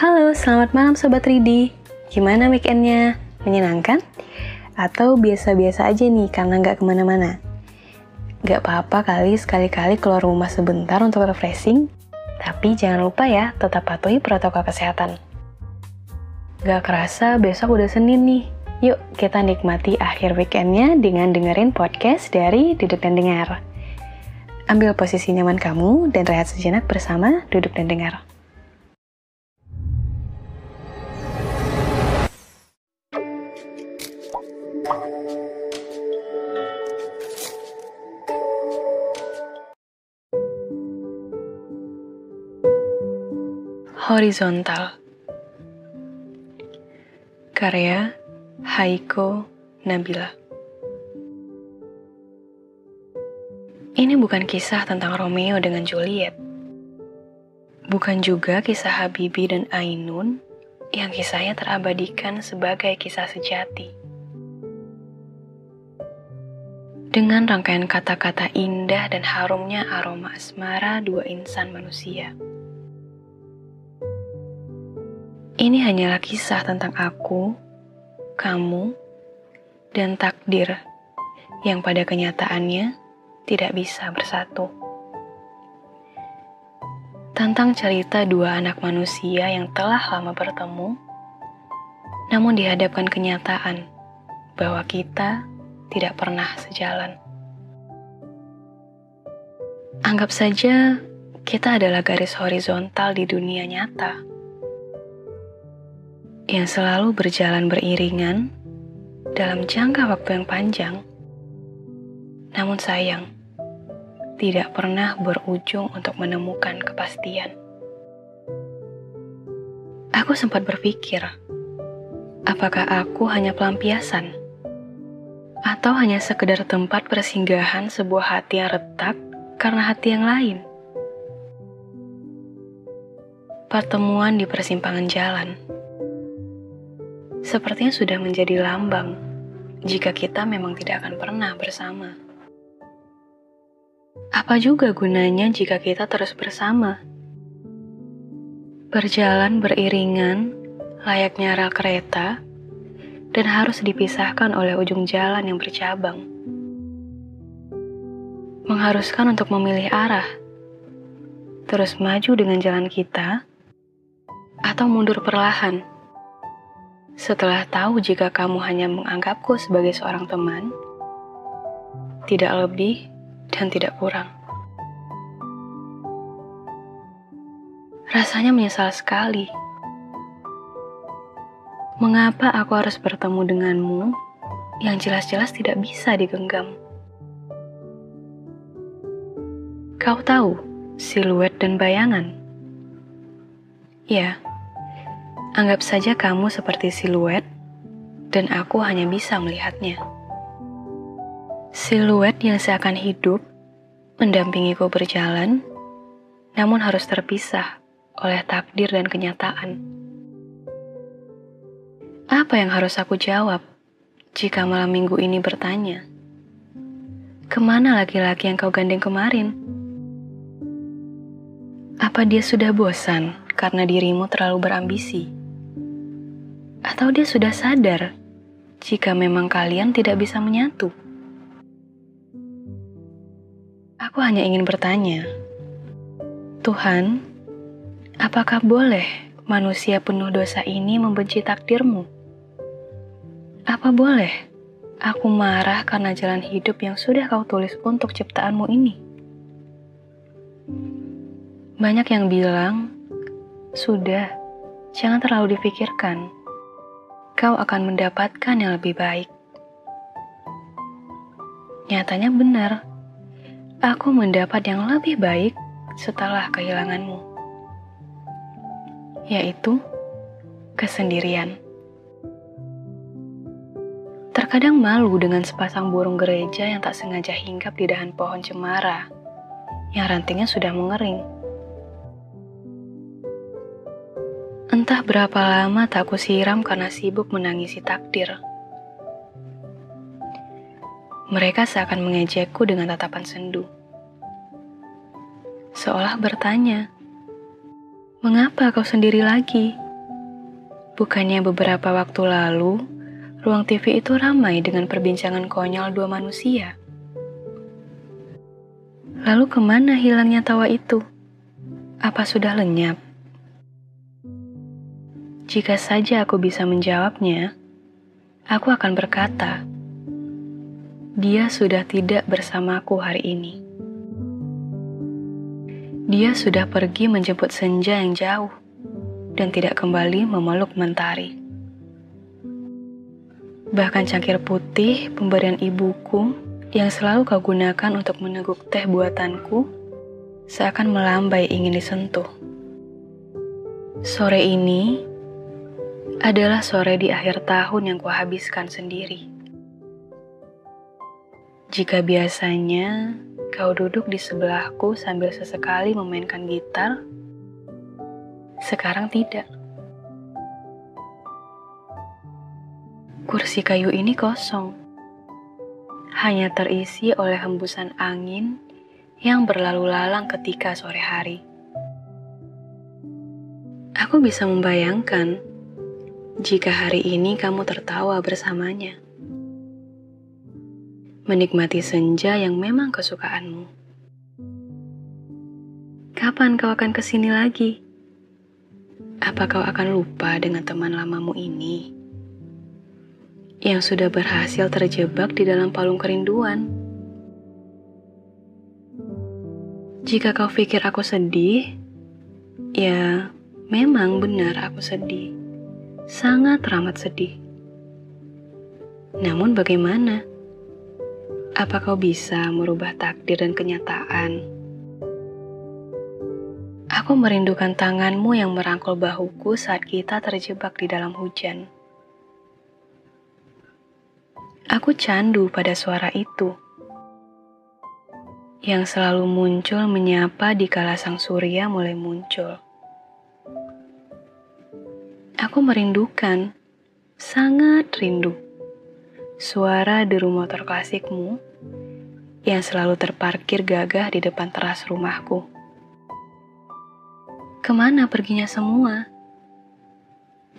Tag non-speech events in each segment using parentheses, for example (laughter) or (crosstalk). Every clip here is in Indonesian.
Halo, selamat malam Sobat Ridi. Gimana weekendnya? Menyenangkan? Atau biasa-biasa aja nih karena nggak ke mana-mana? Gak apa-apa kali sekali-kali keluar rumah sebentar untuk refreshing, tapi jangan lupa ya tetap patuhi protokol kesehatan. Gak kerasa besok udah Senin nih. Yuk kita nikmati akhir weekendnya dengan dengerin podcast dari Duduk dan Dengar. Ambil posisi nyaman kamu dan rehat sejenak bersama Duduk dan Dengar. Horizontal Karya Haiko Nabila Ini bukan kisah tentang Romeo dengan Juliet. Bukan juga kisah Habibi dan Ainun yang kisahnya terabadikan sebagai kisah sejati. Dengan rangkaian kata-kata indah dan harumnya aroma asmara dua insan manusia. Ini hanyalah kisah tentang aku, kamu, dan takdir yang pada kenyataannya tidak bisa bersatu. Tentang cerita dua anak manusia yang telah lama bertemu, namun dihadapkan kenyataan bahwa kita tidak pernah sejalan. Anggap saja kita adalah garis horizontal di dunia nyata yang selalu berjalan beriringan dalam jangka waktu yang panjang, namun sayang, tidak pernah berujung untuk menemukan kepastian. Aku sempat berpikir, apakah aku hanya pelampiasan? Atau hanya sekedar tempat persinggahan sebuah hati yang retak karena hati yang lain? Pertemuan di persimpangan jalan sepertinya sudah menjadi lambang jika kita memang tidak akan pernah bersama. Apa juga gunanya jika kita terus bersama? Berjalan beriringan, layaknya rel kereta, dan harus dipisahkan oleh ujung jalan yang bercabang. Mengharuskan untuk memilih arah, terus maju dengan jalan kita, atau mundur perlahan setelah tahu jika kamu hanya menganggapku sebagai seorang teman, tidak lebih dan tidak kurang. Rasanya menyesal sekali. Mengapa aku harus bertemu denganmu yang jelas-jelas tidak bisa digenggam? Kau tahu siluet dan bayangan? Ya, Anggap saja kamu seperti siluet, dan aku hanya bisa melihatnya. Siluet yang seakan hidup, mendampingiku berjalan, namun harus terpisah oleh takdir dan kenyataan. Apa yang harus aku jawab jika malam minggu ini bertanya, Ke mana laki-laki yang kau gandeng kemarin? Apa dia sudah bosan karena dirimu terlalu berambisi? Atau dia sudah sadar jika memang kalian tidak bisa menyatu? Aku hanya ingin bertanya, Tuhan, apakah boleh manusia penuh dosa ini membenci takdirmu? Apa boleh aku marah karena jalan hidup yang sudah kau tulis untuk ciptaanmu ini? Banyak yang bilang, sudah, jangan terlalu dipikirkan kau akan mendapatkan yang lebih baik. Nyatanya benar, aku mendapat yang lebih baik setelah kehilanganmu, yaitu kesendirian. Terkadang malu dengan sepasang burung gereja yang tak sengaja hinggap di dahan pohon cemara yang rantingnya sudah mengering. Entah berapa lama tak kusiram karena sibuk menangisi takdir. Mereka seakan mengejekku dengan tatapan sendu. Seolah bertanya, Mengapa kau sendiri lagi? Bukannya beberapa waktu lalu, ruang TV itu ramai dengan perbincangan konyol dua manusia. Lalu ke mana hilangnya tawa itu? Apa sudah lenyap? Jika saja aku bisa menjawabnya, aku akan berkata, "Dia sudah tidak bersamaku hari ini." Dia sudah pergi menjemput senja yang jauh dan tidak kembali memeluk mentari. Bahkan cangkir putih pemberian ibuku yang selalu kau gunakan untuk meneguk teh buatanku seakan melambai ingin disentuh. Sore ini adalah sore di akhir tahun yang kuhabiskan sendiri. Jika biasanya kau duduk di sebelahku sambil sesekali memainkan gitar, sekarang tidak. Kursi kayu ini kosong, hanya terisi oleh hembusan angin yang berlalu lalang ketika sore hari. Aku bisa membayangkan jika hari ini kamu tertawa bersamanya, menikmati senja yang memang kesukaanmu. Kapan kau akan ke sini lagi? Apa kau akan lupa dengan teman lamamu ini? Yang sudah berhasil terjebak di dalam palung kerinduan. Jika kau pikir aku sedih, ya memang benar aku sedih. Sangat teramat sedih. Namun bagaimana? Apa kau bisa merubah takdir dan kenyataan? Aku merindukan tanganmu yang merangkul bahuku saat kita terjebak di dalam hujan. Aku candu pada suara itu yang selalu muncul menyapa di kala sang surya mulai muncul. Aku merindukan, sangat rindu, suara deru motor klasikmu yang selalu terparkir gagah di depan teras rumahku. Ke mana perginya semua?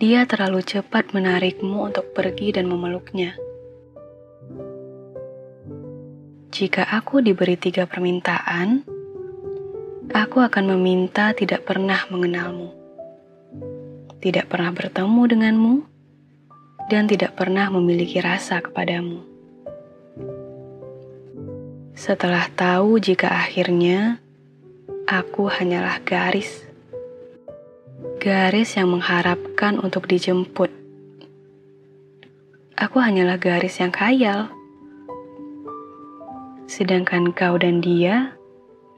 Dia terlalu cepat menarikmu untuk pergi dan memeluknya. Jika aku diberi tiga permintaan, aku akan meminta tidak pernah mengenalmu, tidak pernah bertemu denganmu, dan tidak pernah memiliki rasa kepadamu. Setelah tahu jika akhirnya aku hanyalah garis garis yang mengharapkan untuk dijemput. Aku hanyalah garis yang khayal. Sedangkan kau dan dia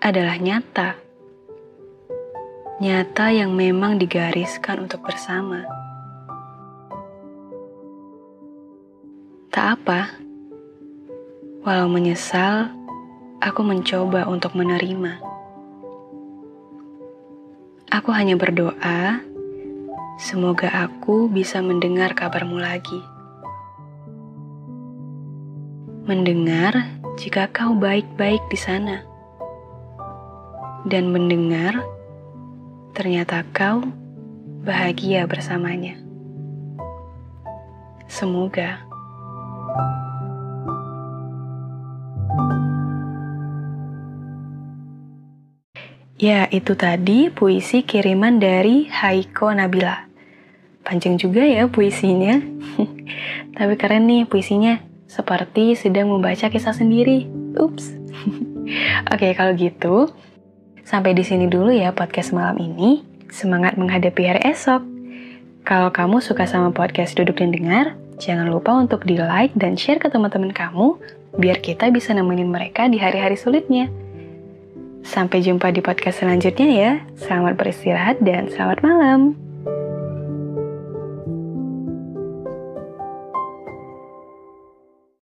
adalah nyata. Nyata yang memang digariskan untuk bersama. Tak apa. Walau menyesal, aku mencoba untuk menerima. Aku hanya berdoa, semoga aku bisa mendengar kabarmu lagi. Mendengar jika kau baik-baik di sana, dan mendengar ternyata kau bahagia bersamanya. Semoga. Ya, itu tadi puisi kiriman dari Haiko Nabila. Panjang juga ya puisinya. (laughs) Tapi keren nih puisinya. Seperti sedang membaca kisah sendiri. Ups. (laughs) Oke, kalau gitu, sampai di sini dulu ya podcast malam ini. Semangat menghadapi hari esok. Kalau kamu suka sama podcast Duduk dan Dengar, jangan lupa untuk di-like dan share ke teman-teman kamu biar kita bisa nemenin mereka di hari-hari sulitnya. Sampai jumpa di podcast selanjutnya ya. Selamat beristirahat dan selamat malam.